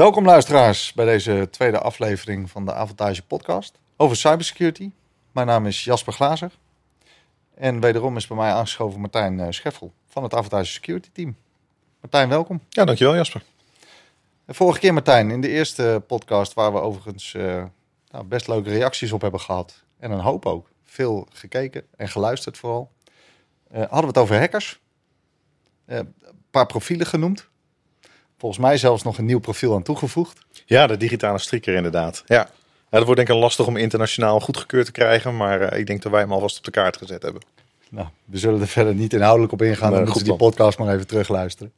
Welkom luisteraars bij deze tweede aflevering van de Avantage podcast over cybersecurity. Mijn naam is Jasper Glazer en wederom is bij mij aangeschoven Martijn eh, Scheffel van het Avantage Security Team. Martijn, welkom. Ja, dankjewel Jasper. De vorige keer Martijn, in de eerste podcast waar we overigens uh, nou, best leuke reacties op hebben gehad en een hoop ook. Veel gekeken en geluisterd vooral. Uh, hadden we het over hackers. Een paar profielen genoemd. Volgens mij zelfs nog een nieuw profiel aan toegevoegd. Ja, de digitale strikker inderdaad. Ja. ja dat wordt denk ik lastig om internationaal goedgekeurd te krijgen. Maar uh, ik denk dat wij hem alvast op de kaart gezet hebben. Nou, we zullen er verder niet inhoudelijk op ingaan. dan moeten die podcast maar even terugluisteren.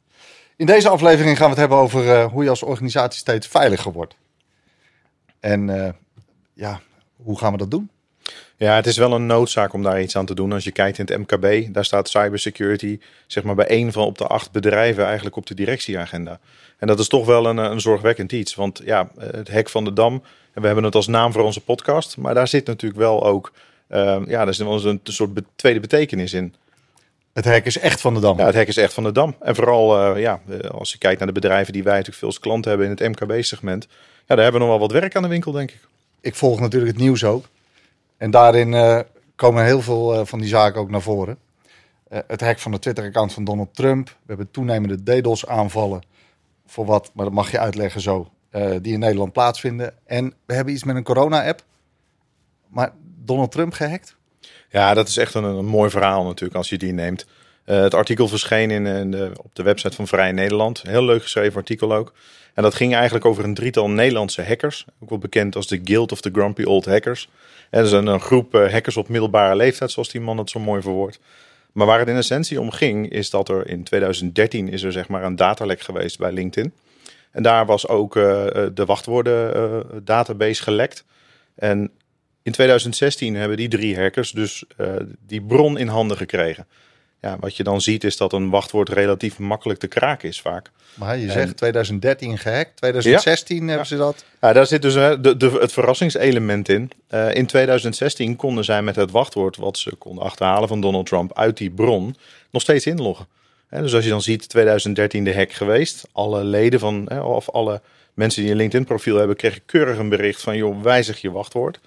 In deze aflevering gaan we het hebben over uh, hoe je als organisatie steeds veiliger wordt. En uh, ja, hoe gaan we dat doen? Ja, het is wel een noodzaak om daar iets aan te doen. Als je kijkt in het MKB, daar staat cybersecurity zeg maar bij één van op de acht bedrijven eigenlijk op de directieagenda. En dat is toch wel een, een zorgwekkend iets. Want ja, het hek van de dam, en we hebben het als naam voor onze podcast, maar daar zit natuurlijk wel ook, uh, ja, daar wel een soort tweede betekenis in. Het hek is echt van de dam. Ja, het hek is echt van de dam. En vooral, uh, ja, als je kijkt naar de bedrijven die wij natuurlijk veel als klant hebben in het MKB-segment, ja, daar hebben we nog wel wat werk aan de winkel, denk ik. Ik volg natuurlijk het nieuws ook. En daarin uh, komen heel veel uh, van die zaken ook naar voren. Uh, het hek van de Twitter-account van Donald Trump. We hebben toenemende DDoS-aanvallen. Voor wat, maar dat mag je uitleggen zo, die in Nederland plaatsvinden. En we hebben iets met een corona-app. Maar Donald Trump gehackt? Ja, dat is echt een, een mooi verhaal natuurlijk als je die neemt. het artikel verscheen in, op de website van Vrij Nederland. Heel leuk geschreven artikel ook. En dat ging eigenlijk over een drietal Nederlandse hackers. Ook wel bekend als de Guild of the Grumpy Old Hackers. Dat is een, een groep uh, hackers op middelbare leeftijd, zoals die man het zo mooi verwoordt. Maar waar het in essentie om ging, is dat er in 2013 is er zeg maar een datalek geweest bij LinkedIn. En daar was ook uh, de wachtwoorden database gelekt. En in 2016 hebben die drie hackers dus die bron in handen gekregen ja, wat je dan ziet is dat een wachtwoord relatief makkelijk te kraken is vaak. Maar je zegt 2013 gehackt, 2016 hebben ze dat. Ja, daar zit dus de, de, het verrassingselement in. Uh, in 2016 konden zij met het wachtwoord wat ze konden achterhalen van Donald Trump uit die bron nog steeds inloggen. Dus als je dan ziet 2013 de hack geweest, alle leden van, of alle mensen die een LinkedIn profiel hebben, kregen keurig een bericht van joh, wijzig je wachtwoord.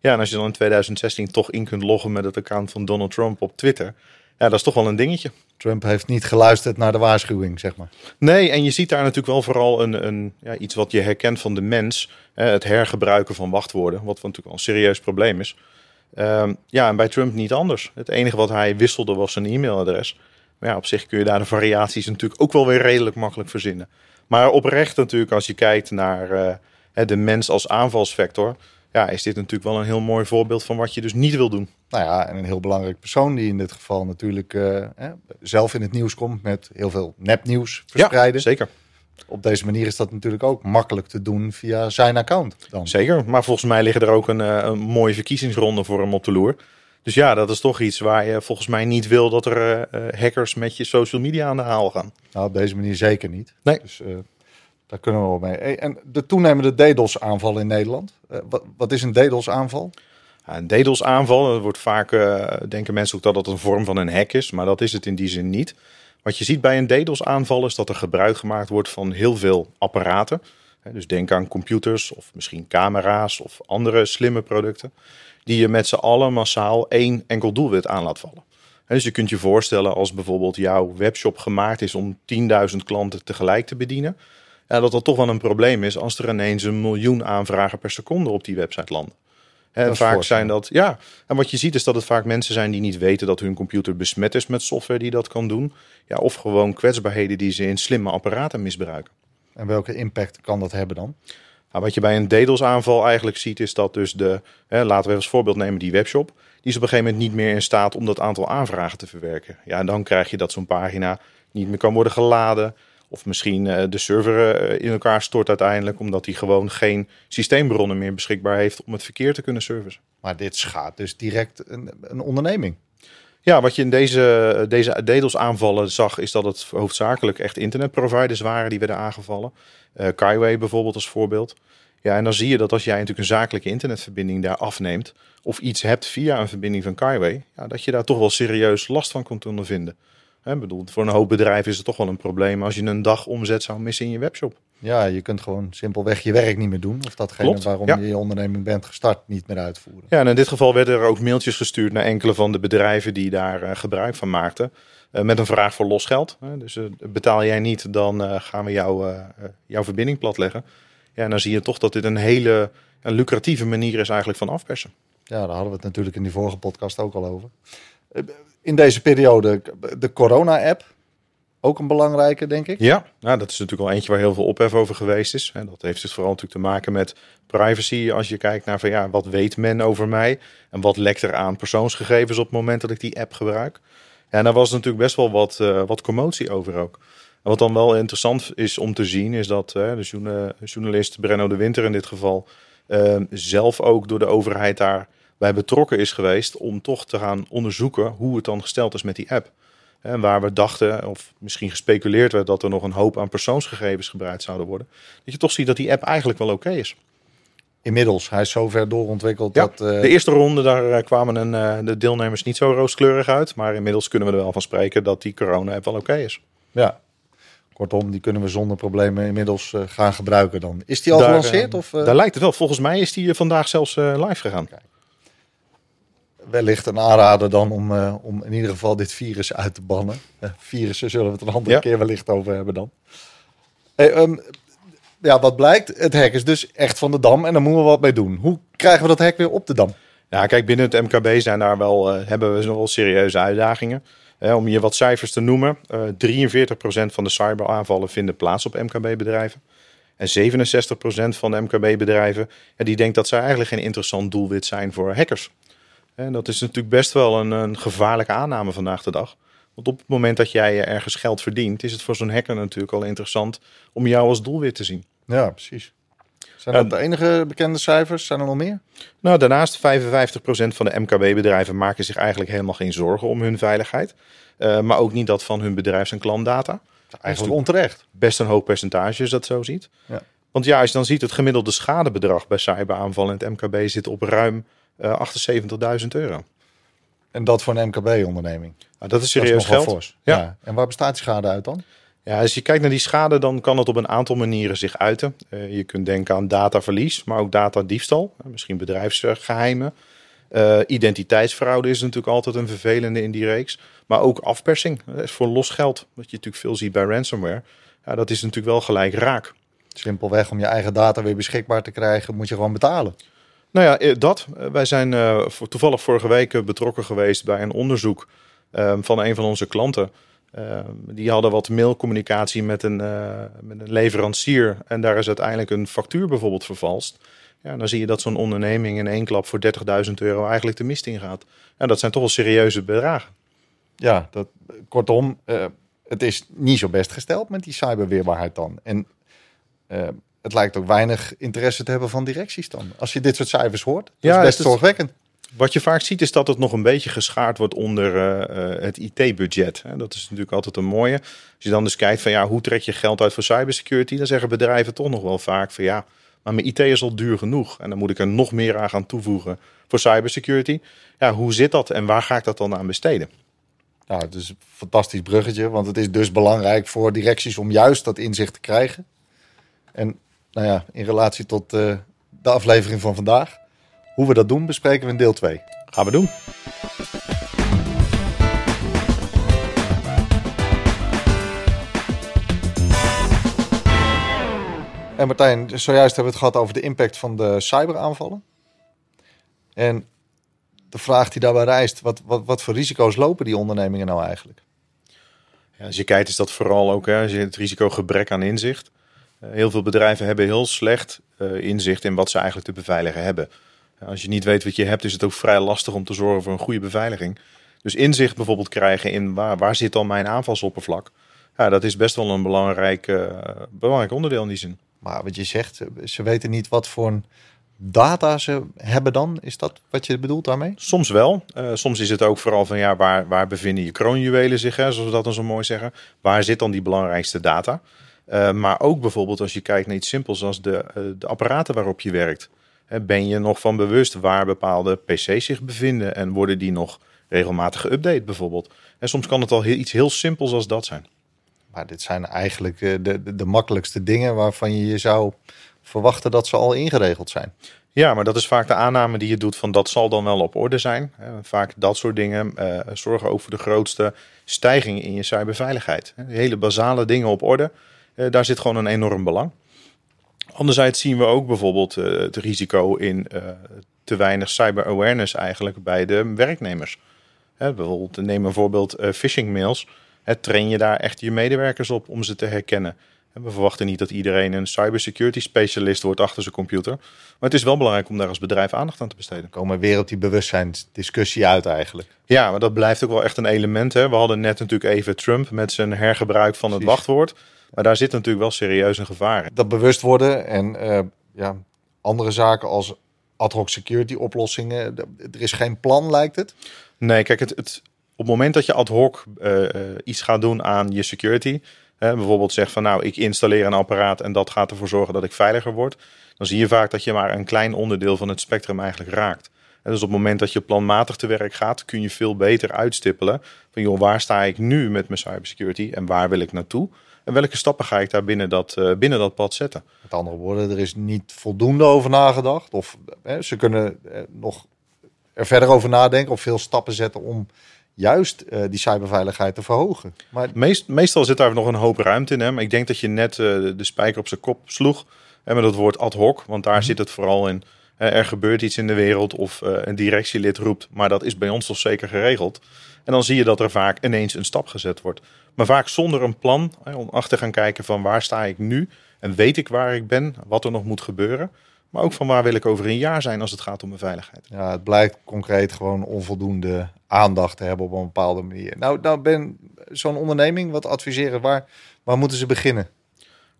Ja, en als je dan in 2016 toch in kunt loggen met het account van Donald Trump op Twitter, ja, dat is toch wel een dingetje. Trump heeft niet geluisterd naar de waarschuwing, zeg maar. Nee, en je ziet daar natuurlijk wel vooral een, een, ja, iets wat je herkent van de mens. het hergebruiken van wachtwoorden, wat natuurlijk wel een serieus probleem is. Um, ja, en bij Trump niet anders. Het enige wat hij wisselde was zijn e-mailadres. Maar ja, op zich kun je daar de variaties natuurlijk ook wel weer redelijk makkelijk verzinnen. Maar oprecht natuurlijk, als je kijkt naar uh, de mens als aanvalsvector ja, is dit natuurlijk wel een heel mooi voorbeeld van wat je dus niet wil doen. Nou ja, en een heel belangrijk persoon die in dit geval natuurlijk uh, zelf in het nieuws komt met heel veel nepnieuws verspreiden. Ja, zeker. Op deze manier is dat natuurlijk ook makkelijk te doen via zijn account. Dan. Zeker, maar volgens mij liggen er ook een, uh, een mooie verkiezingsronde voor hem op de loer. Dus ja, dat is toch iets waar je volgens mij niet wil dat er uh, hackers met je social media aan de haal gaan. Nou, op deze manier zeker niet. Nee. Dus daar kunnen we wel mee. En de toenemende DDoS-aanval in Nederland. Uh, wat, is een DDoS-aanval? Een DDoS-aanval, wordt vaak, uh, denken mensen ook dat dat een vorm van een hack is, maar dat is het in die zin niet. Wat je ziet bij een DDoS-aanval is dat er gebruik gemaakt wordt van heel veel apparaten. Dus denk aan computers of misschien camera's of andere slimme producten. Die je met z'n allen massaal één enkel doelwit aan laat vallen. Dus je kunt je voorstellen als bijvoorbeeld jouw webshop gemaakt is om 10.000 klanten tegelijk te bedienen ja, dat dat toch wel een probleem is als er ineens een miljoen aanvragen per seconde op die website landen. En vaak zijn dat, ja. En wat je ziet is dat het vaak mensen zijn die niet weten dat hun computer besmet is met software die dat kan doen. Ja, of gewoon kwetsbaarheden die ze in slimme apparaten misbruiken. En welke impact kan dat hebben dan? Nou, wat je bij een DDoS-aanval eigenlijk ziet, is dat dus de, hè, laten we als voorbeeld nemen die webshop, die is op een gegeven moment niet meer in staat om dat aantal aanvragen te verwerken. Ja, en dan krijg je dat zo'n pagina niet meer kan worden geladen. Of misschien uh, de server uh, in elkaar stort uiteindelijk, omdat hij gewoon geen systeembronnen meer beschikbaar heeft om het verkeer te kunnen servicen. Maar dit schaadt dus direct een, een onderneming. Ja, wat je in deze, deze DDoS aanvallen zag, is dat het hoofdzakelijk echt internetproviders waren die werden aangevallen. Uh, Kaiway bijvoorbeeld als voorbeeld. Ja, en dan zie je dat als jij natuurlijk een zakelijke internetverbinding daar afneemt, of iets hebt via een verbinding van Kaiway, ja, dat je daar toch wel serieus last van kunt ondervinden. Hè, bedoel, voor een hoop bedrijven is het toch wel een probleem als je een dag omzet zou missen in je webshop. Ja, je kunt gewoon simpelweg je werk niet meer doen. Of datgene Klopt, waarom ja. je je onderneming bent gestart niet meer uitvoeren. Ja, en in dit geval werden er ook mailtjes gestuurd naar enkele van de bedrijven die daar eh, gebruik van maakten. eh, met een vraag voor losgeld. Hè. Dus eh, betaal jij niet, dan gaan we jou, jouw verbinding platleggen. Ja, en dan zie je toch dat dit een hele een lucratieve manier is eigenlijk van afpersen. Ja, daar hadden we het natuurlijk in die vorige podcast ook al over. In deze periode, de corona-app, ook een belangrijke, denk ik. Ja, nou, dat is natuurlijk al eentje waar heel veel ophef over geweest is. En dat heeft dus vooral natuurlijk te maken met privacy. Als je kijkt naar van ja, wat weet men over mij? En wat lekt er aan persoonsgegevens op het moment dat ik die app gebruik? En daar was natuurlijk best wel wat, eh, wat commotie over ook. Wat dan wel interessant is om te zien, is dat de journa- journalist Brenno de Winter in dit geval eh, zelf ook door de overheid daarbij betrokken is geweest om toch te gaan onderzoeken hoe het dan gesteld is met die app. En waar we dachten, of misschien gespeculeerd werd, dat er nog een hoop aan persoonsgegevens gebruikt zouden worden. Dat je toch ziet dat die app eigenlijk wel oké is. Inmiddels, hij is zo ver doorontwikkeld Ja, dat... eh, De eerste ronde, daar eh, kwamen een, eh, de deelnemers niet zo rooskleurig uit. Maar inmiddels kunnen we er wel van spreken dat die corona-app wel oké is. Ja. Kortom, die kunnen we zonder problemen inmiddels gaan gebruiken dan. Is die al Daar, gelanceerd? of Daar lijkt het wel. Volgens mij is die vandaag zelfs live gegaan. Wellicht een aanrader dan om, eh, om in ieder geval dit virus uit te bannen? Eh, virussen zullen we het een andere Ja. keer wellicht over hebben dan. Hey, ehm, ja, wat blijkt? Het hek is dus echt van de dam en daar moeten we wat mee doen. Hoe krijgen we dat hek weer op de dam? Ja, kijk, binnen het MKB zijn daar wel, eh, hebben we nog wel serieuze uitdagingen. Eh, om je wat cijfers te noemen. eh 43% van de cyberaanvallen vinden plaats op MKB-bedrijven. En 67% van de MKB-bedrijven ja, die denkt dat zij eigenlijk geen interessant doelwit zijn voor hackers. En dat is natuurlijk best wel een, een gevaarlijke aanname vandaag de dag. Want op het moment dat jij eh, ergens geld verdient, is het voor zo'n hacker natuurlijk al interessant om jou als doelwit te zien. Ja, precies. Zijn dat de enige bekende cijfers? Zijn er nog meer? Nou, daarnaast 55% van de MKB-bedrijven maken zich eigenlijk helemaal geen zorgen om hun veiligheid. Eh, maar ook niet dat van hun bedrijfs- en klantdata. Eigenlijk onterecht. Best een hoog percentage als je dat zo ziet. Ja. Want ja, als je dan ziet, het gemiddelde schadebedrag bij cyberaanvallen in het MKB zit op ruim 78.000 euro. En dat voor een MKB-onderneming. Nou, dat is Dat is serieus geld. Ja. Ja. En waar bestaat die schade uit dan? Ja, als je kijkt naar die schade, dan kan het op een aantal manieren zich uiten. Eh, je kunt denken aan dataverlies, maar ook datadiefstal. Eh, misschien bedrijfsgeheimen. Eh, identiteitsfraude is natuurlijk altijd een vervelende in die reeks. Maar ook afpersing. Dat is voor los geld, wat je natuurlijk veel ziet bij ransomware. Ja, dat is natuurlijk wel gelijk raak. Simpelweg om je eigen data weer beschikbaar te krijgen, moet je gewoon betalen. Nou ja, eh, dat. Eh, Wij zijn voor, toevallig vorige week betrokken geweest bij een onderzoek eh, van een van onze klanten. Eh, die hadden wat mailcommunicatie met een, met een leverancier. En daar is uiteindelijk een factuur bijvoorbeeld vervalst. Ja, dan zie je dat zo'n onderneming in één klap voor 30.000 euro eigenlijk de mist ingaat. En dat zijn toch wel serieuze bedragen. Ja, dat, kortom, het is niet zo best gesteld met die cyberweerbaarheid dan. En het lijkt ook weinig interesse te hebben van directies dan. Als je dit soort cijfers hoort, dat Ja, is best het zorgwekkend. Wat je vaak ziet is dat het nog een beetje geschaard wordt onder eh, eh, het IT-budget. Dat is natuurlijk altijd een mooie. Als je dan dus kijkt van ja, hoe trek je geld uit voor cybersecurity, dan zeggen bedrijven toch nog wel vaak van ja, maar mijn IT is al duur genoeg en dan moet ik er nog meer aan gaan toevoegen voor cybersecurity. Ja, hoe zit dat en waar ga ik dat dan aan besteden? Nou, het is een fantastisch bruggetje, want het is dus belangrijk voor directies om juist dat inzicht te krijgen. En nou ja, in relatie tot eh, de aflevering van vandaag, hoe we dat doen, bespreken we in deel 2. Gaan we doen. En Martijn, zojuist hebben we het gehad over de impact van de cyberaanvallen. En de vraag die daarbij rijst, wat, wat, wat voor risico's lopen die ondernemingen nou eigenlijk? Ja, als je kijkt is dat vooral ook hè, het risico gebrek aan inzicht. Eh, heel veel bedrijven hebben heel slecht eh, inzicht in wat ze eigenlijk te beveiligen hebben. Ja, als je niet weet wat je hebt, is het ook vrij lastig om te zorgen voor een goede beveiliging. Dus inzicht bijvoorbeeld krijgen in waar, waar zit dan mijn aanvalsoppervlak. Ja, dat is best wel een belangrijk, eh, belangrijk onderdeel in die zin. Maar wat je zegt, ze weten niet wat voor data ze hebben dan. Is dat wat je bedoelt daarmee? Soms wel. Eh, soms is het ook vooral van ja, waar, waar bevinden je kroonjuwelen zich, hè, zoals we dat dan zo mooi zeggen. Waar zit dan die belangrijkste data? Eh, maar ook bijvoorbeeld als je kijkt naar iets simpels als de, eh, de apparaten waarop je werkt. Hè, ben je nog van bewust waar bepaalde PC's zich bevinden en worden die nog regelmatig geüpdate bijvoorbeeld? En soms kan het al heel, iets heel simpels als dat zijn. Maar dit zijn eigenlijk de, de, de makkelijkste dingen waarvan je je zou verwachten dat ze al ingeregeld zijn. Ja, maar dat is vaak de aanname die je doet van dat zal dan wel op orde zijn. Vaak dat soort dingen uh, zorgen ook voor de grootste stijging in je cyberveiligheid. hele basale dingen op orde, daar zit gewoon een enorm belang. Anderzijds zien we ook bijvoorbeeld uh, het risico in te weinig cyber awareness eigenlijk bij de werknemers. bijvoorbeeld neem een voorbeeld phishing mails. train je daar echt je medewerkers op om ze te herkennen. We verwachten niet dat iedereen een cybersecurity specialist wordt achter zijn computer. Maar het is wel belangrijk om daar als bedrijf aandacht aan te besteden. Komen weer op die bewustzijnsdiscussie uit eigenlijk. Ja, maar dat blijft ook wel echt een element. Hè. We hadden net natuurlijk even Trump met zijn hergebruik van het wachtwoord. Maar daar zit natuurlijk wel serieus een gevaar in. Dat bewust worden en uh, ja, andere zaken als ad hoc security oplossingen. Er is geen plan, lijkt het? Nee, kijk, het, het op het moment dat je ad hoc uh, iets gaat doen aan je security bijvoorbeeld zegt van nou, ik installeer een apparaat en dat gaat ervoor zorgen dat ik veiliger word. Dan zie je vaak dat je maar een klein onderdeel van het spectrum eigenlijk raakt. En dus op het moment dat je planmatig te werk gaat, kun je veel beter uitstippelen van joh, waar sta ik nu met mijn cybersecurity en waar wil ik naartoe? En welke stappen ga ik daar binnen dat, uh, binnen dat pad zetten? Met andere woorden, er is niet voldoende over nagedacht. Of hè, ze kunnen eh, nog er verder over nadenken of veel stappen zetten om juist uh, die cyberveiligheid te verhogen. Maar... Meest, meestal zit daar nog een hoop ruimte in. Hè? Maar ik denk dat je net uh, de spijker op zijn kop sloeg. En met dat woord ad hoc, want daar mm zit het vooral in. Uh, er gebeurt iets in de wereld of een directielid roept, maar dat is bij ons toch zeker geregeld. En dan zie je dat er vaak ineens een stap gezet wordt. Maar vaak zonder een plan om achter gaan kijken van waar sta ik nu en weet ik waar ik ben, wat er nog moet gebeuren. Maar ook van waar wil ik over een jaar zijn als het gaat om mijn veiligheid. Ja, het blijkt concreet gewoon onvoldoende aandacht te hebben op een bepaalde manier. Nou, nou ben zo'n onderneming, wat adviseren, waar, waar moeten ze beginnen?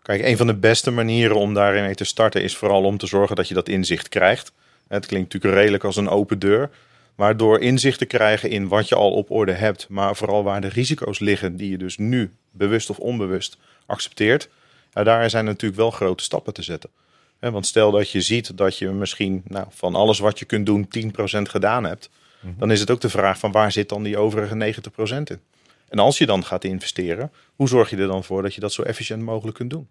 Kijk, een van de beste manieren om daarin mee te starten is vooral om te zorgen dat je dat inzicht krijgt. Het klinkt natuurlijk redelijk als een open deur. Maar door inzicht te krijgen in wat je al op orde hebt, maar vooral waar de risico's liggen die je dus nu bewust of onbewust accepteert, ja, daar zijn natuurlijk wel grote stappen te zetten. Want stel dat je ziet dat je misschien nou, van alles wat je kunt doen 10% gedaan hebt. Mhm. Dan is het ook de vraag van waar zit dan die overige 90% in? En als je dan gaat investeren, hoe zorg je er dan voor dat je dat zo efficiënt mogelijk kunt doen?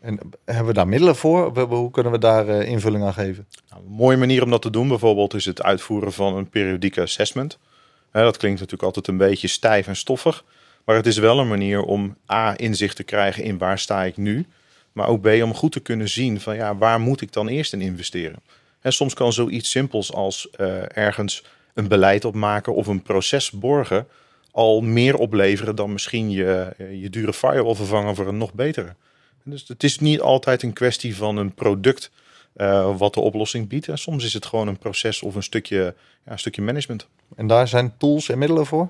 En hebben we daar middelen voor? Hoe kunnen we daar uh, invulling aan geven? Nou, een mooie manier om dat te doen bijvoorbeeld is het uitvoeren van een periodieke assessment. dat klinkt natuurlijk altijd een beetje stijf en stoffig. Maar het is wel een manier om A, inzicht te krijgen in waar sta ik nu. Maar ook B, om goed te kunnen zien van ja, waar moet ik dan eerst in investeren? En soms kan zoiets simpels als uh, ergens een beleid opmaken of een proces borgen al meer opleveren dan misschien je, je dure firewall vervangen voor een nog betere. Dus het is niet altijd een kwestie van een product uh, wat de oplossing biedt. En soms is het gewoon een proces of een stukje, ja, een stukje management. En daar zijn tools en middelen voor?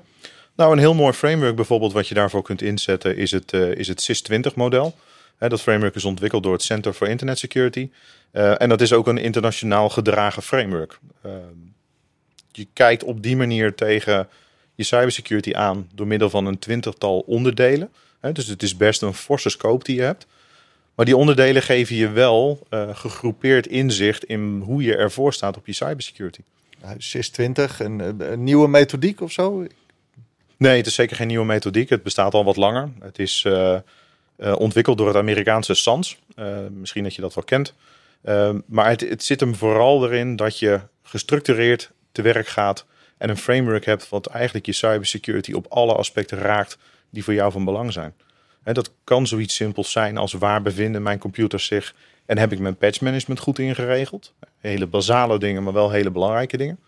Nou, een heel mooi framework bijvoorbeeld wat je daarvoor kunt inzetten is het, uh, is het SIS-20 model. dat framework is ontwikkeld door het Center for Internet Security. Uh, en dat is ook een internationaal gedragen framework. Uh, je kijkt op die manier tegen je cybersecurity aan door middel van een twintigtal onderdelen. Dus het is best een forse scope die je hebt. Maar die onderdelen geven je wel uh, gegroepeerd inzicht in hoe je ervoor staat op je cybersecurity. SIS-20, een, een, nieuwe methodiek of zo? Nee, het is zeker geen nieuwe methodiek. Het bestaat al wat langer. Het is uh, uh, ontwikkeld door het Amerikaanse SANS. misschien dat je dat wel kent. maar het, het zit hem vooral erin dat je gestructureerd te werk gaat en een framework hebt wat eigenlijk je cybersecurity op alle aspecten raakt die voor jou van belang zijn. Dat kan zoiets simpels zijn als waar bevinden mijn computers zich en heb ik mijn patch management goed ingeregeld. Hele basale dingen, maar wel hele belangrijke dingen.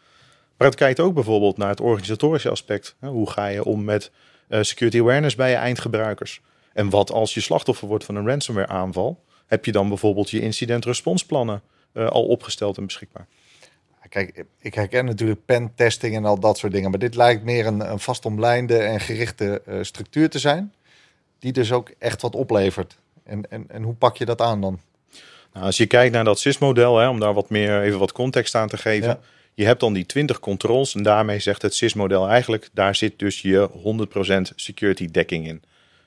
Maar het kijkt ook bijvoorbeeld naar het organisatorische aspect. Hoe ga je om met eh, security awareness bij je eindgebruikers? En wat als je slachtoffer wordt van een ransomware aanval? Heb je dan bijvoorbeeld je incident responsplannen uh, al opgesteld en beschikbaar? Kijk, ik herken natuurlijk pentesting en al dat soort dingen. Maar dit lijkt meer een, een vastomlijnde en gerichte uh, structuur te zijn. Die dus ook echt wat oplevert. En, en, en hoe pak je dat aan dan? Nou, als je kijkt naar dat SIS-model, om daar wat meer even wat context aan te geven. Ja. Je hebt dan die 20 controls en daarmee zegt het SIS-model eigenlijk, daar zit dus je 100% security dekking in.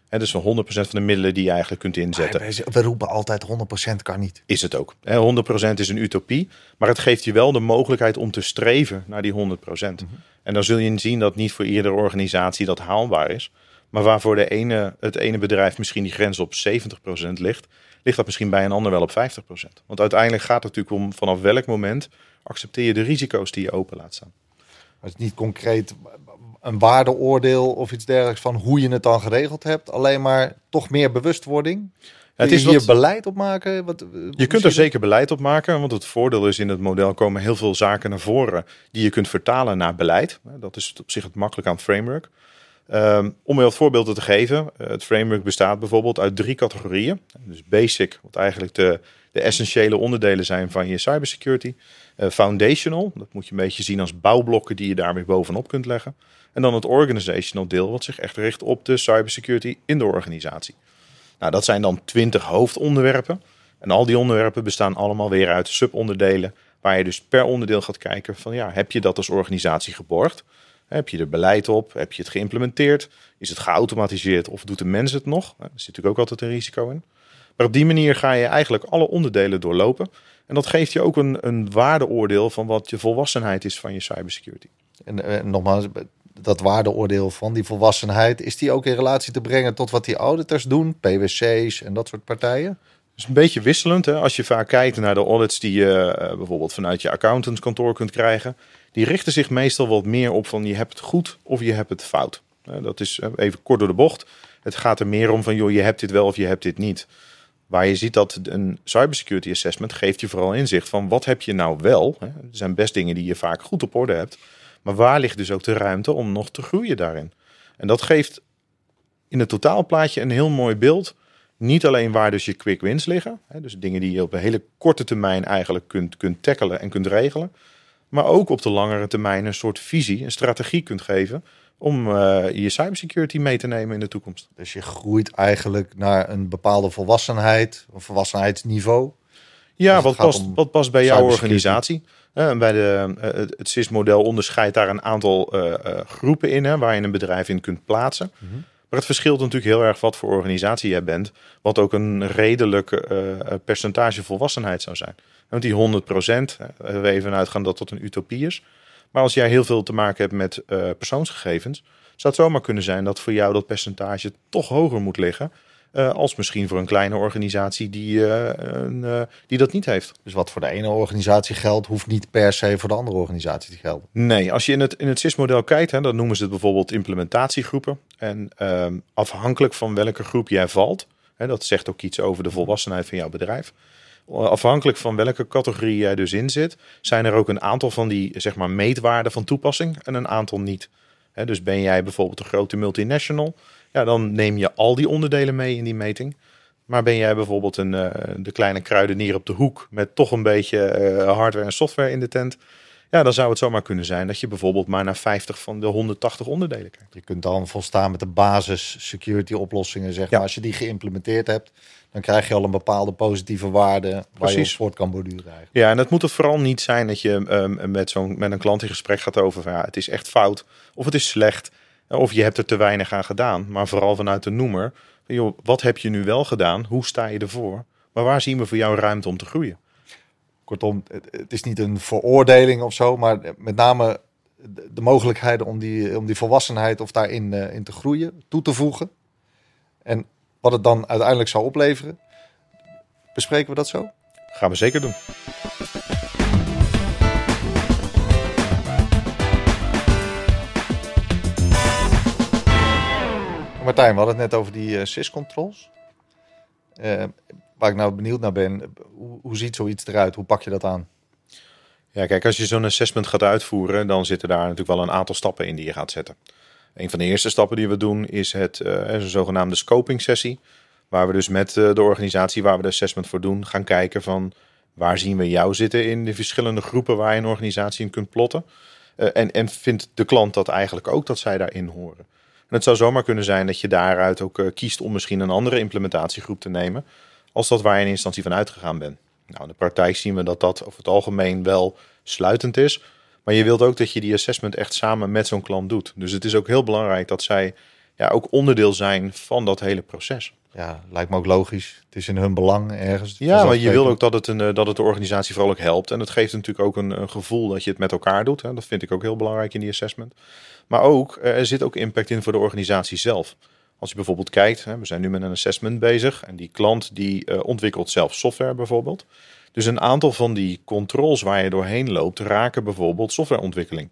He, dus van 100% van de middelen die je eigenlijk kunt inzetten. we roepen altijd 100% kan niet. Is het ook. 100% is een utopie. Maar het geeft je wel de mogelijkheid om te streven naar die 100%. Mm En dan zul je zien dat niet voor iedere organisatie dat haalbaar is. Maar waar voor de ene, het ene bedrijf misschien die grens op 70% ligt, ligt dat misschien bij een ander wel op 50%. Want uiteindelijk gaat het natuurlijk om vanaf welk moment accepteer je de risico's die je open laat staan. Het is niet concreet een waardeoordeel of iets dergelijks van hoe je het dan geregeld hebt. Alleen maar toch meer bewustwording. Het is hier beleid op maken? Wat, je kunt er zeker beleid op maken, want het voordeel is in het model komen heel veel zaken naar voren die je kunt vertalen naar beleid. Dat is op zich het makkelijk aan het framework. Um, om je wat voorbeelden te geven, eh, het framework bestaat bijvoorbeeld uit drie categorieën. Dus basic, wat eigenlijk de, de essentiële onderdelen zijn van je cybersecurity. Uh, foundational, dat moet je een beetje zien als bouwblokken die je daar weer bovenop kunt leggen. En dan het organizational deel, wat zich echt richt op de cybersecurity in de organisatie. Nou, dat zijn dan twintig hoofdonderwerpen. En al die onderwerpen bestaan allemaal weer uit subonderdelen, waar je dus per onderdeel gaat kijken van ja, heb je dat als organisatie geborgd? Heb je er beleid op? Heb je het geïmplementeerd? Is het geautomatiseerd of doet de mens het nog? Daar zit natuurlijk ook altijd een risico in. Maar op die manier ga je eigenlijk alle onderdelen doorlopen. En dat geeft je ook een, een waardeoordeel van wat je volwassenheid is van je cybersecurity. En, en eh, nogmaals, dat waardeoordeel van die volwassenheid, is die ook in relatie te brengen tot wat die auditors doen, PwC's en dat soort partijen? is een beetje wisselend. Hè? Als je vaak kijkt naar de audits die je uh, bijvoorbeeld vanuit je accountantskantoor kunt krijgen, die richten zich meestal wat meer op van je hebt het goed of je hebt het fout. Uh, dat is uh, even kort door de bocht. Het gaat er meer om van joh, je hebt dit wel of je hebt dit niet. Waar je ziet dat een cybersecurity assessment geeft je vooral inzicht van wat heb je nou wel. Er zijn best dingen die je vaak goed op orde hebt. Maar waar ligt dus ook de ruimte om nog te groeien daarin? En dat geeft in het totaalplaatje een heel mooi beeld niet alleen waar dus je quick wins liggen, dus dingen die je op een hele korte termijn eigenlijk kunt, kunt tackelen en kunt regelen, maar ook op de langere termijn een soort visie, een strategie kunt geven om uh, je cybersecurity mee te nemen in de toekomst. Dus je groeit eigenlijk naar een bepaalde volwassenheid, een volwassenheidsniveau. Ja, dus wat past, wat past bij jouw organisatie? Uh, bij de, uh, het CIS-model onderscheidt daar een aantal groepen in hè, waar je een bedrijf in kunt plaatsen. Mm maar het verschilt natuurlijk heel erg wat voor organisatie jij bent. Wat ook een redelijk uh, percentage volwassenheid zou zijn. Want die 100 procent, uh, we even uitgaan dat dat een utopie is. Maar als jij heel veel te maken hebt met persoonsgegevens, zou het zomaar kunnen zijn dat voor jou dat percentage toch hoger moet liggen. Uh, als misschien voor een kleine organisatie die, uh, een, uh, die dat niet heeft. Dus wat voor de ene organisatie geldt, hoeft niet per se voor de andere organisatie te gelden. Nee, als je in het, in het CIS-model kijkt, hè, dan noemen ze het bijvoorbeeld implementatiegroepen. En ehm, afhankelijk van welke groep jij valt, hè, dat zegt ook iets over de volwassenheid van jouw bedrijf. Afhankelijk van welke categorie jij dus in zit, zijn er ook een aantal van die zeg maar, meetwaarden van toepassing en een aantal niet. Dus ben jij bijvoorbeeld een grote multinational, ja, dan neem je al die onderdelen mee in die meting. Maar ben jij bijvoorbeeld een, uh, de kleine kruidenier op de hoek met toch een beetje uh, hardware en software in de tent? Ja, dan zou het zomaar kunnen zijn dat je bijvoorbeeld maar naar 50 van de 180 onderdelen kijkt. Je kunt dan volstaan met de basis security oplossingen, zeg maar. Als je die geïmplementeerd hebt, dan krijg je al een bepaalde positieve waarde waar Precies. je voort kan borduren. Eigenlijk. Ja, en het moet er vooral niet zijn dat je um, met, zo'n, met een klant in gesprek gaat over van, ja, het is echt fout of het is slecht. Of je hebt er te weinig aan gedaan. Maar vooral vanuit de noemer. Joh, wat heb je nu wel gedaan? Hoe sta je ervoor? Maar waar zien we voor jou ruimte om te groeien? Kortom, het is niet een veroordeling of zo, maar met name de mogelijkheden om die, om die volwassenheid of daarin uh, in te groeien, toe te voegen. En wat het dan uiteindelijk zou opleveren. Bespreken we dat zo? Gaan we zeker doen. Martijn, we hadden het net over die uh, SIS-controls. Uh, waar ik nou benieuwd naar ben, hoe, hoe ziet zoiets eruit? Hoe pak je dat aan? Ja, kijk, als je zo'n assessment gaat uitvoeren, dan zitten daar natuurlijk wel een aantal stappen in die je gaat zetten. Een van de eerste stappen die we doen is het uh, een zogenaamde scoping sessie. Waar we dus met de organisatie waar we de assessment voor doen, gaan kijken van waar zien we jou zitten in de verschillende groepen waar je een organisatie in kunt plotten. en, en vindt de klant dat eigenlijk ook dat zij daarin horen? Het zou zomaar kunnen zijn dat je daaruit ook uh, kiest om misschien een andere implementatiegroep te nemen, als dat waar je in instantie van uitgegaan bent. Nou, in de praktijk zien we dat dat over het algemeen wel sluitend is. Maar je wilt ook dat je die assessment echt samen met zo'n klant doet. Dus het is ook heel belangrijk dat zij ja, ook onderdeel zijn van dat hele proces. Ja, lijkt me ook logisch. Het is in hun belang ergens. Ja, maar je wil ook dat het, een, eh, dat het de organisatie vooral ook helpt. En het geeft natuurlijk ook een, een gevoel dat je het met elkaar doet. Hè. Dat vind ik ook heel belangrijk in die assessment. Maar ook, er zit ook impact in voor de organisatie zelf. Als je bijvoorbeeld kijkt, we zijn nu met een assessment bezig en die klant die uh, ontwikkelt zelf software bijvoorbeeld. Dus een aantal van die controls waar je doorheen loopt raken bijvoorbeeld softwareontwikkeling.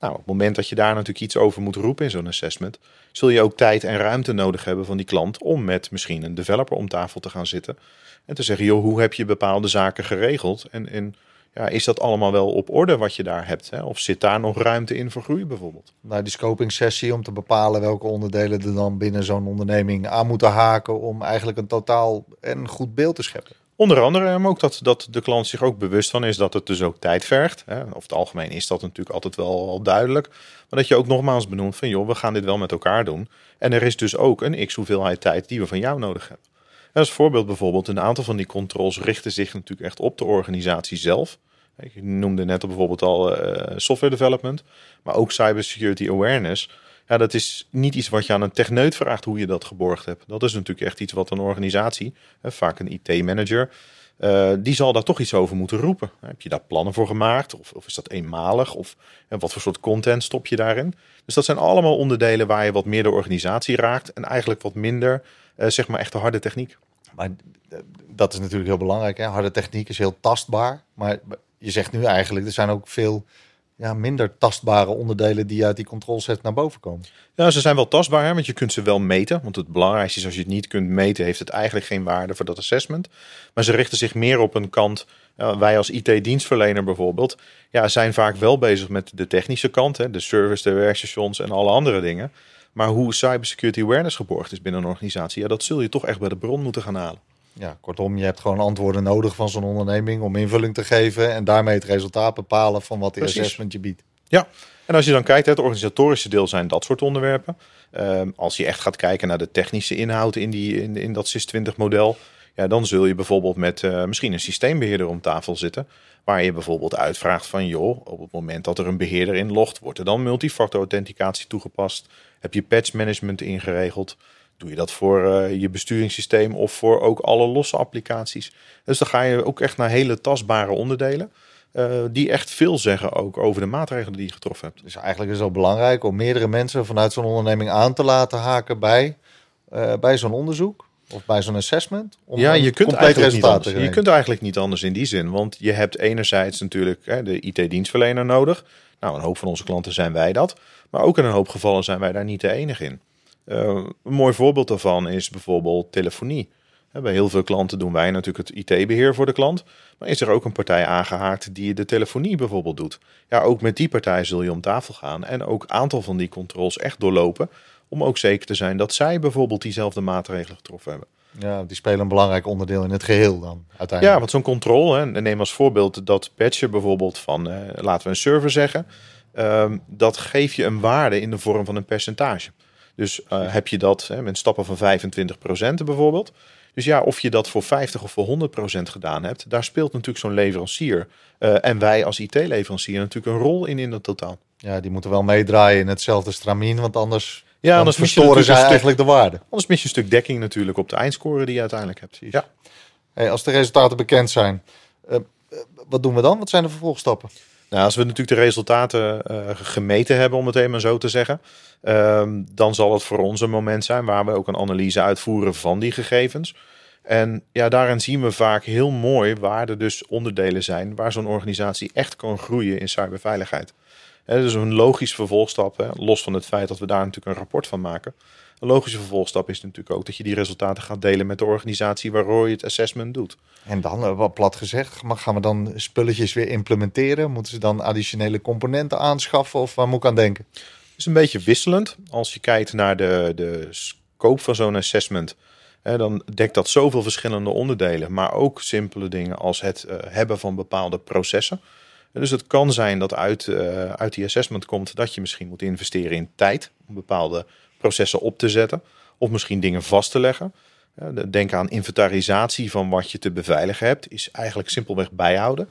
Nou, op het moment dat je daar natuurlijk iets over moet roepen in zo'n assessment, zul je ook tijd en ruimte nodig hebben van die klant om met misschien een developer om tafel te gaan zitten en te zeggen, joh, hoe heb je bepaalde zaken geregeld? En, en ja, is dat allemaal wel op orde wat je daar hebt? Hè? Of zit daar nog ruimte in voor groei bijvoorbeeld? Nou, die scoping sessie om te bepalen welke onderdelen er dan binnen zo'n onderneming aan moeten haken om eigenlijk een totaal en goed beeld te scheppen. Onder andere, maar ook dat, dat de klant zich ook bewust van is dat het dus ook tijd vergt. Hè. Over het algemeen is dat natuurlijk altijd wel al duidelijk. Maar dat je ook nogmaals benoemt van joh, we gaan dit wel met elkaar doen. En er is dus ook een x hoeveelheid tijd die we van jou nodig hebben. Als voorbeeld bijvoorbeeld, een aantal van die controls richten zich natuurlijk echt op de organisatie zelf. Ik noemde net bijvoorbeeld al uh, software development, maar ook cybersecurity awareness. Ja, dat is niet iets wat je aan een techneut vraagt hoe je dat geborgd hebt. Dat is natuurlijk echt iets wat een organisatie, vaak een IT-manager, uh, die zal daar toch iets over moeten roepen. Heb je daar plannen voor gemaakt? Of, of is dat eenmalig? Of wat voor soort content stop je daarin? Dus dat zijn allemaal onderdelen waar je wat meer de organisatie raakt en eigenlijk wat minder, uh, zeg maar, echt de harde techniek. Maar dat is natuurlijk heel belangrijk. Hè? Harde techniek is heel tastbaar. Maar je zegt nu eigenlijk, er zijn ook veel ja, minder tastbare onderdelen die uit die controlset naar boven komen. Ja, ze zijn wel tastbaar, want je kunt ze wel meten. Want het belangrijkste is, als je het niet kunt meten, heeft het eigenlijk geen waarde voor dat assessment. Maar ze richten zich meer op een kant. wij als IT-dienstverlener bijvoorbeeld, ja, zijn vaak wel bezig met de technische kant, hè, de service, de werkstations en alle andere dingen. Maar hoe cybersecurity awareness geborgd is binnen een organisatie, ja, dat zul je toch echt bij de bron moeten gaan halen. Ja, kortom, je hebt gewoon antwoorden nodig van zo'n onderneming om invulling te geven en daarmee het resultaat bepalen van wat de assessment je biedt. Ja, en als je dan kijkt, het organisatorische deel zijn dat soort onderwerpen. Ehm, als je echt gaat kijken naar de technische inhoud in, die, in, in dat SIS-20-model, ja, dan zul je bijvoorbeeld met uh, misschien een systeembeheerder om tafel zitten. Waar je bijvoorbeeld uitvraagt van, joh, op het moment dat er een beheerder inlogt, wordt er dan multifactor authenticatie toegepast? Heb je patch management ingeregeld? Doe je dat voor uh, je besturingssysteem of voor ook alle losse applicaties? Dus dan ga je ook echt naar hele tastbare onderdelen. Uh, die echt veel zeggen ook over de maatregelen die je getroffen hebt. Dus eigenlijk is het ook belangrijk om meerdere mensen vanuit zo'n onderneming aan te laten haken bij, uh, bij zo'n onderzoek of bij zo'n assessment. Om ja, je kunt, eigenlijk niet anders. je kunt eigenlijk niet anders in die zin. Want je hebt enerzijds natuurlijk hè, de IT-dienstverlener nodig. Nou, een hoop van onze klanten zijn wij dat. Maar ook in een hoop gevallen zijn wij daar niet de enige in. Uh, een mooi voorbeeld daarvan is bijvoorbeeld telefonie. Bij heel veel klanten doen wij natuurlijk het IT-beheer voor de klant. Maar is er ook een partij aangehaakt die de telefonie bijvoorbeeld doet? Ja, ook met die partij zul je om tafel gaan en ook een aantal van die controls echt doorlopen. Om ook zeker te zijn dat zij bijvoorbeeld diezelfde maatregelen getroffen hebben. Ja, die spelen een belangrijk onderdeel in het geheel dan uiteindelijk. Ja, want zo'n controle, neem als voorbeeld dat patchen bijvoorbeeld van, eh, laten we een server zeggen. Uh, dat geef je een waarde in de vorm van een percentage. Dus uh, heb je dat hè, met stappen van 25% bijvoorbeeld. Dus ja, of je dat voor 50 of voor 100% gedaan hebt, daar speelt natuurlijk zo'n leverancier uh, en wij als IT-leverancier natuurlijk een rol in in dat totaal. Ja, die moeten wel meedraaien in hetzelfde stramien, want anders, ja, anders verstoren zij eigenlijk de waarde. Anders mis je een stuk dekking natuurlijk op de eindscore die je uiteindelijk hebt. Ja. Hey, als de resultaten bekend zijn, uh, wat doen we dan? Wat zijn de vervolgstappen? Nou, als we natuurlijk de resultaten uh, gemeten hebben, om het even zo te zeggen, um, dan zal het voor ons een moment zijn waar we ook een analyse uitvoeren van die gegevens. En ja, daarin zien we vaak heel mooi waar er dus onderdelen zijn waar zo'n organisatie echt kan groeien in cyberveiligheid. En dus een logisch vervolgstap, los van het feit dat we daar natuurlijk een rapport van maken. Een logische vervolgstap is natuurlijk ook dat je die resultaten gaat delen met de organisatie waarvoor je het assessment doet. En dan, eh, wat plat gezegd, gaan we dan spulletjes weer implementeren? Moeten ze dan additionele componenten aanschaffen of waar moet ik aan denken? Het is een beetje wisselend. Als je kijkt naar de, de scope van zo'n assessment, hè, dan dekt dat zoveel verschillende onderdelen, maar ook simpele dingen als het uh, hebben van bepaalde processen. Dus het kan zijn dat uit, uh, uit die assessment komt dat je misschien moet investeren in tijd om bepaalde processen op te zetten. Of misschien dingen vast te leggen. Denk aan inventarisatie van wat je te beveiligen hebt. Is eigenlijk simpelweg bijhouden.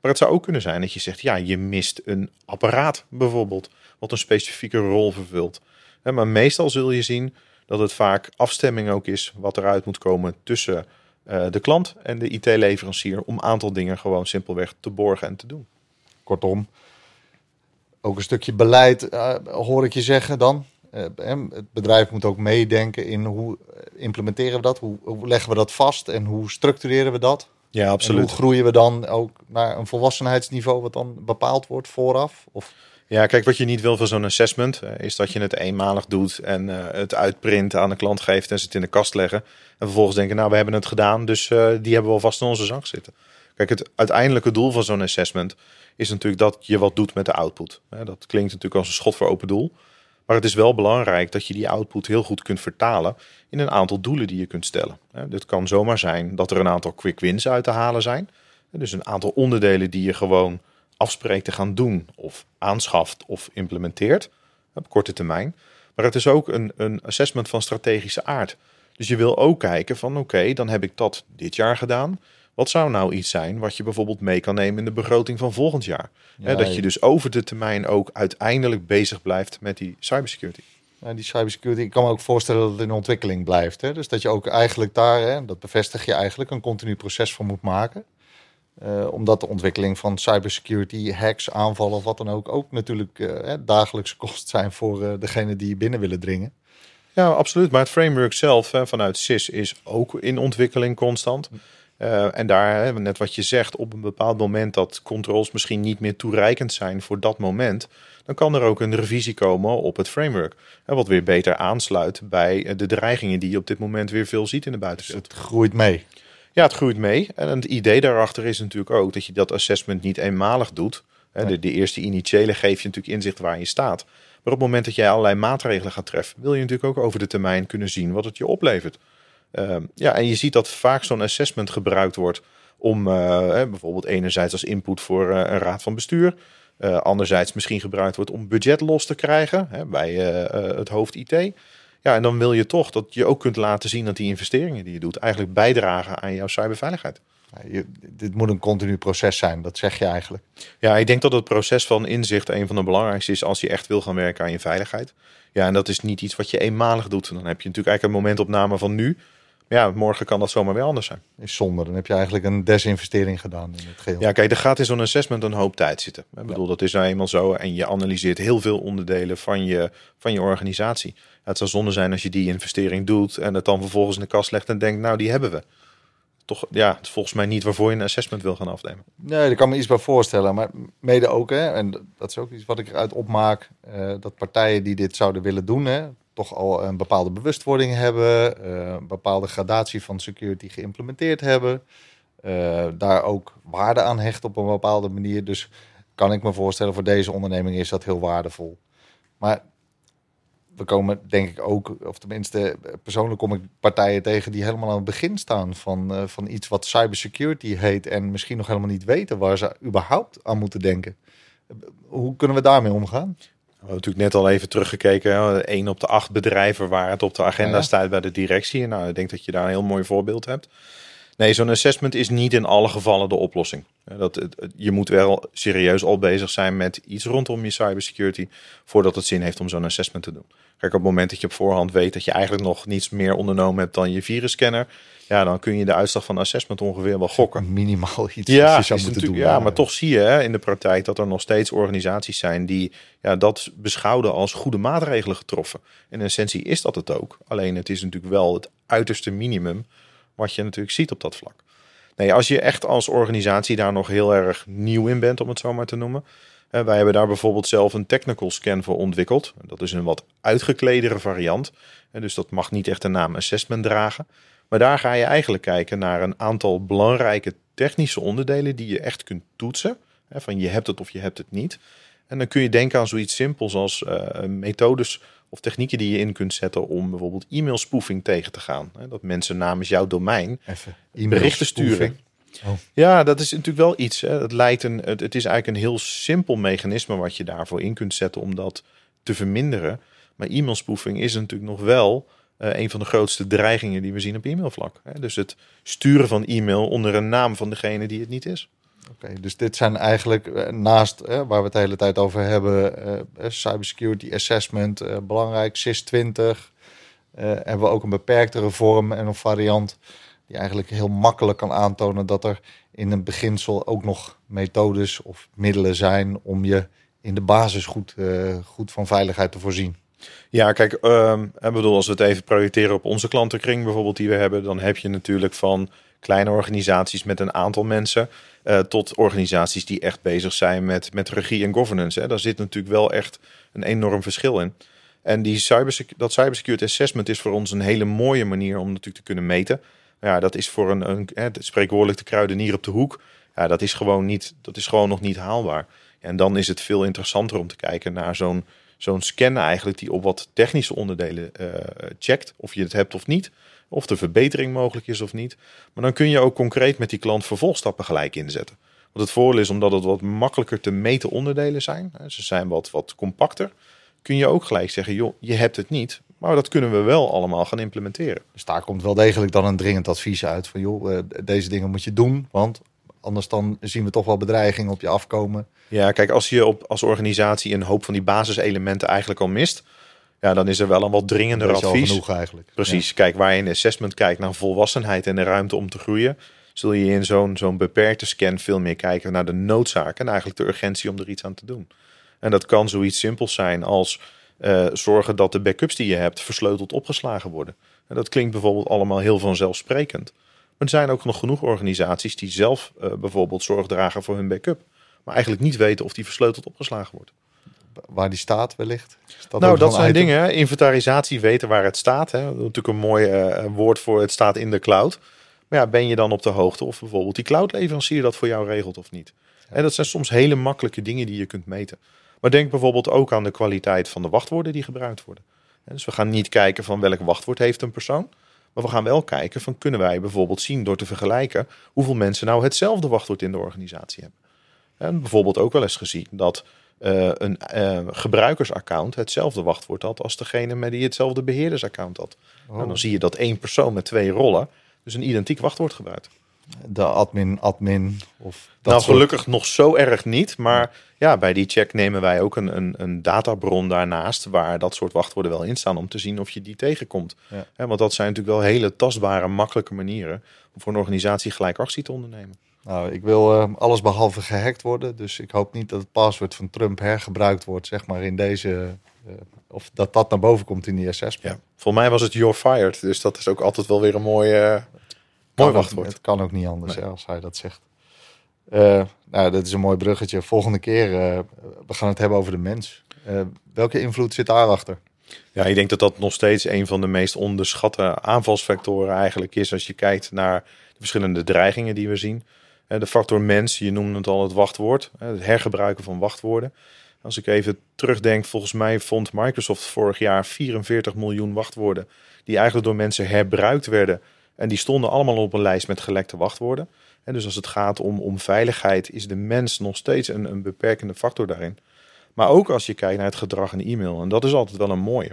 Maar het zou ook kunnen zijn dat je zegt, ja, je mist een apparaat bijvoorbeeld. Wat een specifieke rol vervult. Maar meestal zul je zien dat het vaak afstemming ook is wat eruit moet komen tussen eh, de klant en de IT-leverancier. Om een aantal dingen gewoon simpelweg te borgen en te doen. Kortom, ook een stukje beleid uh, hoor ik je zeggen dan Eh, het bedrijf moet ook meedenken in hoe implementeren we dat, hoe, hoe leggen we dat vast en hoe structureren we dat. Ja, absoluut. En hoe groeien we dan ook naar een volwassenheidsniveau wat dan bepaald wordt vooraf? Of... Ja, kijk, wat je niet wil van zo'n assessment is dat je het eenmalig doet en het uitprint aan de klant geeft en ze het in de kast leggen. En vervolgens denken, nou, we hebben het gedaan, dus die hebben we alvast in onze zak zitten. Kijk, het uiteindelijke doel van zo'n assessment is natuurlijk dat je wat doet met de output. Dat klinkt natuurlijk als een schot voor open doel. Maar het is wel belangrijk dat je die output heel goed kunt vertalen in een aantal doelen die je kunt stellen. Dit kan zomaar zijn dat er een aantal quick wins uit te halen zijn. Dus een aantal onderdelen die je gewoon afspreekt te gaan doen of aanschaft of implementeert op korte termijn. Maar het is ook een, een assessment van strategische aard. Dus je wil ook kijken van oké, dan heb ik dat dit jaar gedaan. Wat zou nou iets zijn wat je bijvoorbeeld mee kan nemen in de begroting van volgend jaar? dat je dus over de termijn ook uiteindelijk bezig blijft met die cybersecurity. Die cybersecurity, ik kan me ook voorstellen dat het in ontwikkeling blijft. Hè? Dus dat je ook eigenlijk daar, hè, dat bevestig je eigenlijk, een continu proces voor moet maken. Uh, omdat de ontwikkeling van cybersecurity, hacks, aanvallen of wat dan ook, ook natuurlijk uh, dagelijkse kost zijn voor uh, degene die binnen willen dringen. Ja, absoluut. Maar het framework zelf vanuit CIS is ook in ontwikkeling constant. Uh, en daar, net wat je zegt, op een bepaald moment dat controls misschien niet meer toereikend zijn voor dat moment, dan kan er ook een revisie komen op het framework. Wat weer beter aansluit bij eh, de dreigingen die je op dit moment weer veel ziet in de buitenwereld. Dus het groeit mee. Ja, het groeit mee. En het idee daarachter is natuurlijk ook dat je dat assessment niet eenmalig doet. De, de eerste initiële geef je natuurlijk inzicht waar je staat. Maar op het moment dat jij allerlei maatregelen gaat treffen, wil je natuurlijk ook over de termijn kunnen zien wat het je oplevert. Ehm, ja, en je ziet dat vaak zo'n assessment gebruikt wordt om uh, bijvoorbeeld enerzijds als input voor uh, een raad van bestuur. Uh, anderzijds misschien gebruikt wordt om budget los te krijgen hè, bij het hoofd IT. Ja, en dan wil je toch dat je ook kunt laten zien dat die investeringen die je doet eigenlijk bijdragen aan jouw cyberveiligheid. Je, dit moet een continu proces zijn, dat zeg je eigenlijk. Ja, ik denk dat het proces van inzicht een van de belangrijkste is als je echt wil gaan werken aan je veiligheid. Ja, en dat is niet iets wat je eenmalig doet. Dan heb je natuurlijk eigenlijk een momentopname van nu ja, morgen kan dat zomaar weer anders zijn. Is zonde. Dan heb je eigenlijk een desinvestering gedaan in het geheel. Ja, kijk, er gaat in zo'n assessment een hoop tijd zitten. Ik bedoel, dat is nou eenmaal zo. En je analyseert heel veel onderdelen van je, van je organisatie. het zou zonde zijn als je die investering doet en het dan vervolgens in de kast legt en denkt, nou, die hebben we. Toch, ja, het is volgens mij niet waarvoor je een assessment wil gaan afnemen. Nee, daar kan me iets bij voorstellen. Maar mede ook, hè, en dat is ook iets wat ik eruit opmaak, uh, dat partijen die dit zouden willen doen, hè, toch al een bepaalde bewustwording hebben, een bepaalde gradatie van security geïmplementeerd hebben, uh, daar ook waarde aan hecht op een bepaalde manier. Dus kan ik me voorstellen, voor deze onderneming is dat heel waardevol. Maar we komen denk ik ook, of tenminste persoonlijk kom ik partijen tegen die helemaal aan het begin staan van, uh, van iets wat cybersecurity heet en misschien nog helemaal niet weten waar ze überhaupt aan moeten denken. Hoe kunnen we daarmee omgaan? We hebben natuurlijk net al even teruggekeken. Één op de acht bedrijven waar het op de agenda staat bij de directie. Nou, ik denk dat je daar een heel mooi voorbeeld hebt. Nee, zo'n assessment is niet in alle gevallen de oplossing. Dat, je moet wel serieus al bezig zijn met iets rondom je cybersecurity voordat het zin heeft om zo'n assessment te doen. Kijk, op het moment dat je op voorhand weet dat je eigenlijk nog niets meer ondernomen hebt dan je virusscanner, ja, dan kun je de uitslag van assessment ongeveer wel gokken. Minimaal iets ja, je zou moeten doen. Ja, maar toch zie je hè, in de praktijk dat er nog steeds organisaties zijn die ja, dat beschouwen als goede maatregelen getroffen. In essentie is dat het ook. Alleen het is natuurlijk wel het uiterste minimum wat je natuurlijk ziet op dat vlak. Nee, als je echt als organisatie daar nog heel erg nieuw in bent, om het zo maar te noemen. Wij hebben daar bijvoorbeeld zelf een technical scan voor ontwikkeld. Dat is een wat uitgekledere variant. Dus dat mag niet echt de naam assessment dragen. Maar daar ga je eigenlijk kijken naar een aantal belangrijke technische onderdelen die je echt kunt toetsen. Van je hebt het of je hebt het niet. En dan kun je denken aan zoiets simpels als uh, methodes of technieken die je in kunt zetten om bijvoorbeeld e-mail spoofing tegen te gaan. Dat mensen namens jouw domein Even berichten sturen. Oh. Ja, dat is natuurlijk wel iets. Hè. Het, lijkt een, het, het is eigenlijk een heel simpel mechanisme wat je daarvoor in kunt zetten om dat te verminderen. Maar e-mail spoofing is natuurlijk nog wel uh, een van de grootste dreigingen die we zien op e-mailvlak. Dus het sturen van e-mail onder een naam van degene die het niet is. Dus dit zijn eigenlijk eh, naast waar we het de hele tijd over hebben, uh, cybersecurity assessment, belangrijk, SIS 20. hebben we ook een beperktere vorm en een variant die eigenlijk heel makkelijk kan aantonen dat er in een beginsel ook nog methodes of middelen zijn om je in de basis goed, goed van veiligheid te voorzien. Ja, kijk, um, bedoel, als we het even projecteren op onze klantenkring bijvoorbeeld die we hebben, dan heb je natuurlijk van kleine organisaties met een aantal mensen uh, tot organisaties die echt bezig zijn met, met regie en governance. Hè. Daar zit natuurlijk wel echt een enorm verschil in. En die cybersec dat cybersecurity assessment is voor ons een hele mooie manier om natuurlijk te kunnen meten. Ja, dat is voor een, een hè, spreekwoordelijk de kruidenier op de hoek. Ja, dat is gewoon, niet, dat is gewoon nog niet haalbaar. En dan is het veel interessanter om te kijken naar zo'n zo'n scan eigenlijk die op wat technische onderdelen uh, checkt. Of je het hebt of niet. Of de verbetering mogelijk is of niet. Maar dan kun je ook concreet met die klant vervolgstappen gelijk inzetten. Want het voordeel is omdat het wat makkelijker te meten onderdelen zijn. Ze zijn wat, wat compacter. Kun je ook gelijk zeggen, joh, je hebt het niet. Maar dat kunnen we wel allemaal gaan implementeren. Dus daar komt wel degelijk dan een dringend advies uit van joh, eh, deze dingen moet je doen. Want anders dan zien we toch wel bedreigingen op je afkomen. Ja, kijk, als je op, als organisatie een hoop van die basiselementen eigenlijk al mist, ja, dan is er wel een wat dringender advies. genoeg eigenlijk. Precies. Kijk, waar je in assessment kijkt naar volwassenheid en de ruimte om te groeien, zul je in zo'n zo'n beperkte scan veel meer kijken naar de noodzaak en eigenlijk de urgentie om er iets aan te doen. En dat kan zoiets simpels zijn als uh, zorgen dat de backups die je hebt versleuteld opgeslagen worden. En dat klinkt bijvoorbeeld allemaal heel vanzelfsprekend. Er zijn ook nog genoeg organisaties die zelf uh, bijvoorbeeld zorg dragen voor hun backup. Maar eigenlijk niet weten of die versleuteld opgeslagen wordt. Waar die staat wellicht? Dat nou, dat zijn dingen. Inventarisatie, weten waar het staat. Hè? Dat is natuurlijk een mooi uh, woord voor het staat in de cloud. Maar ja, ben je dan op de hoogte of bijvoorbeeld die cloudleverancier dat voor jou regelt of niet? Ja. En dat zijn soms hele makkelijke dingen die je kunt meten. Maar denk bijvoorbeeld ook aan de kwaliteit van de wachtwoorden die gebruikt worden. Dus we gaan niet kijken van welk wachtwoord heeft een persoon. Maar we gaan wel kijken van kunnen wij bijvoorbeeld zien door te vergelijken hoeveel mensen nou hetzelfde wachtwoord in de organisatie hebben. En bijvoorbeeld ook wel eens gezien dat uh, een uh, gebruikersaccount hetzelfde wachtwoord had als degene met die hetzelfde beheerdersaccount had. Oh. Nou, dan zie je dat één persoon met twee rollen dus een identiek wachtwoord gebruikt de admin, admin of dat Nou, gelukkig nog zo erg niet. Maar ja, bij die check nemen wij ook een, een, een databron daarnaast waar dat soort wachtwoorden wel in staan om te zien of je die tegenkomt. Ja. want dat zijn natuurlijk wel hele tastbare, makkelijke manieren om voor een organisatie gelijk actie te ondernemen. Nou, ik wil uh, alles behalve gehackt worden. Dus ik hoop niet dat het paswoord van Trump hergebruikt wordt, zeg maar, in deze. Uh, of dat dat naar boven komt in die assessment. Ja. Volgens mij was het You're Fired. Dus dat is ook altijd wel weer een mooie, Mooi wachtwoord. Het kan ook niet anders als hij dat zegt. Uh, nou, dat is een mooi bruggetje. Volgende keer, uh, we gaan het hebben over de mens. Uh, welke invloed zit daarachter? Ja, ik denk dat dat nog steeds een van de meest onderschatte aanvalsfactoren eigenlijk is als je kijkt naar de verschillende dreigingen die we zien. De factor mens, je noemde het al het wachtwoord, het hergebruiken van wachtwoorden. Als ik even terugdenk, volgens mij vond Microsoft vorig jaar 44 miljoen wachtwoorden die eigenlijk door mensen herbruikt werden en die stonden allemaal op een lijst met gelekte wachtwoorden. En dus als het gaat om, om veiligheid, is de mens nog steeds een, een beperkende factor daarin. Maar ook als je kijkt naar het gedrag in e-mail. En dat is altijd wel een mooie.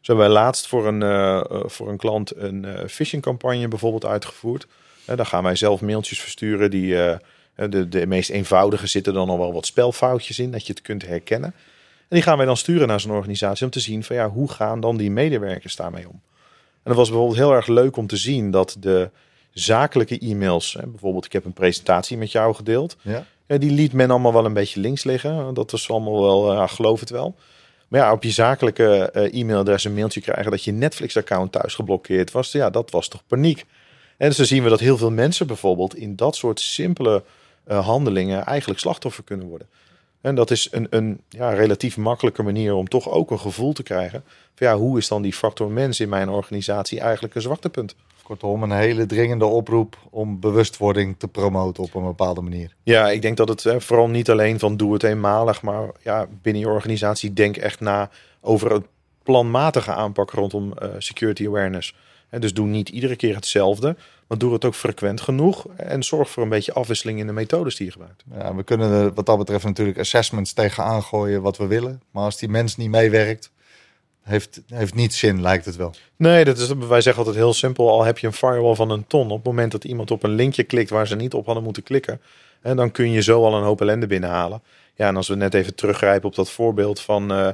Zo hebben wij laatst voor een, uh, voor een klant een uh, phishing campagne bijvoorbeeld uitgevoerd. Uh, daar gaan wij zelf mailtjes versturen die de, de meest eenvoudige zitten dan al wel wat spelfoutjes in, dat je het kunt herkennen. En die gaan wij dan sturen naar zo'n organisatie om te zien van ja, hoe gaan dan die medewerkers daarmee om? En dat was bijvoorbeeld heel erg leuk om te zien dat de zakelijke e-mails, hè, bijvoorbeeld ik heb een presentatie met jou gedeeld, ja. ja. die liet men allemaal wel een beetje links liggen. Dat was allemaal wel, uh, geloof het wel. Maar ja, op je zakelijke uh, e-mailadres een mailtje krijgen dat je Netflix-account thuis geblokkeerd was, ja, dat was toch paniek. En dan zien we dat heel veel mensen bijvoorbeeld in dat soort simpele uh, handelingen eigenlijk slachtoffer kunnen worden. En dat is een, een ja, relatief makkelijke manier om toch ook een gevoel te krijgen. Van ja, hoe is dan die factor mens in mijn organisatie eigenlijk een zwaktepunt? Kortom, een hele dringende oproep om bewustwording te promoten op een bepaalde manier. Ja, ik denk dat het hè, vooral niet alleen van doe het eenmalig, maar ja, binnen je organisatie denk echt na over een planmatige aanpak rondom uh, security awareness. En dus doe niet iedere keer hetzelfde, maar doe het ook frequent genoeg en zorg voor een beetje afwisseling in de methodes die je gebruikt. Ja, we kunnen er wat dat betreft natuurlijk assessments tegenaan gooien wat we willen. Maar als die mens niet meewerkt, heeft, heeft niet zin, lijkt het wel. Nee, dat is, wij zeggen altijd heel simpel. Al heb je een firewall van een ton. Op het moment dat iemand op een linkje klikt waar ze niet op hadden moeten klikken. En dan kun je zo al een hoop ellende binnenhalen. Ja, en als we net even teruggrijpen op dat voorbeeld van... Uh,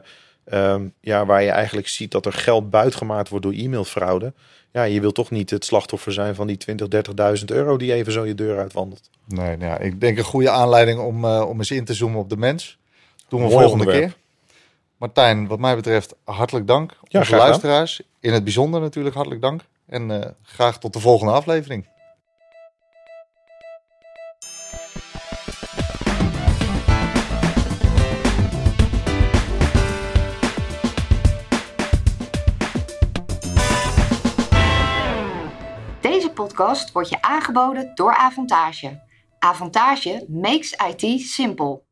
ja, waar je eigenlijk ziet dat er geld buitgemaakt wordt door e-mailfraude ja, je wil toch niet het slachtoffer zijn van die 20, 30.000 euro die even zo je deur uitwandelt. Nee, nou ja, ik denk een goede aanleiding om, uh, om eens in te zoomen op de mens. Doen we volgende keer. Martijn, wat mij betreft hartelijk dank. Ja, Onze graag gedaan. luisteraars, in het bijzonder natuurlijk hartelijk dank. En eh, graag tot de volgende aflevering. Deze podcast wordt je aangeboden door Avantage. Avantage makes IT simple.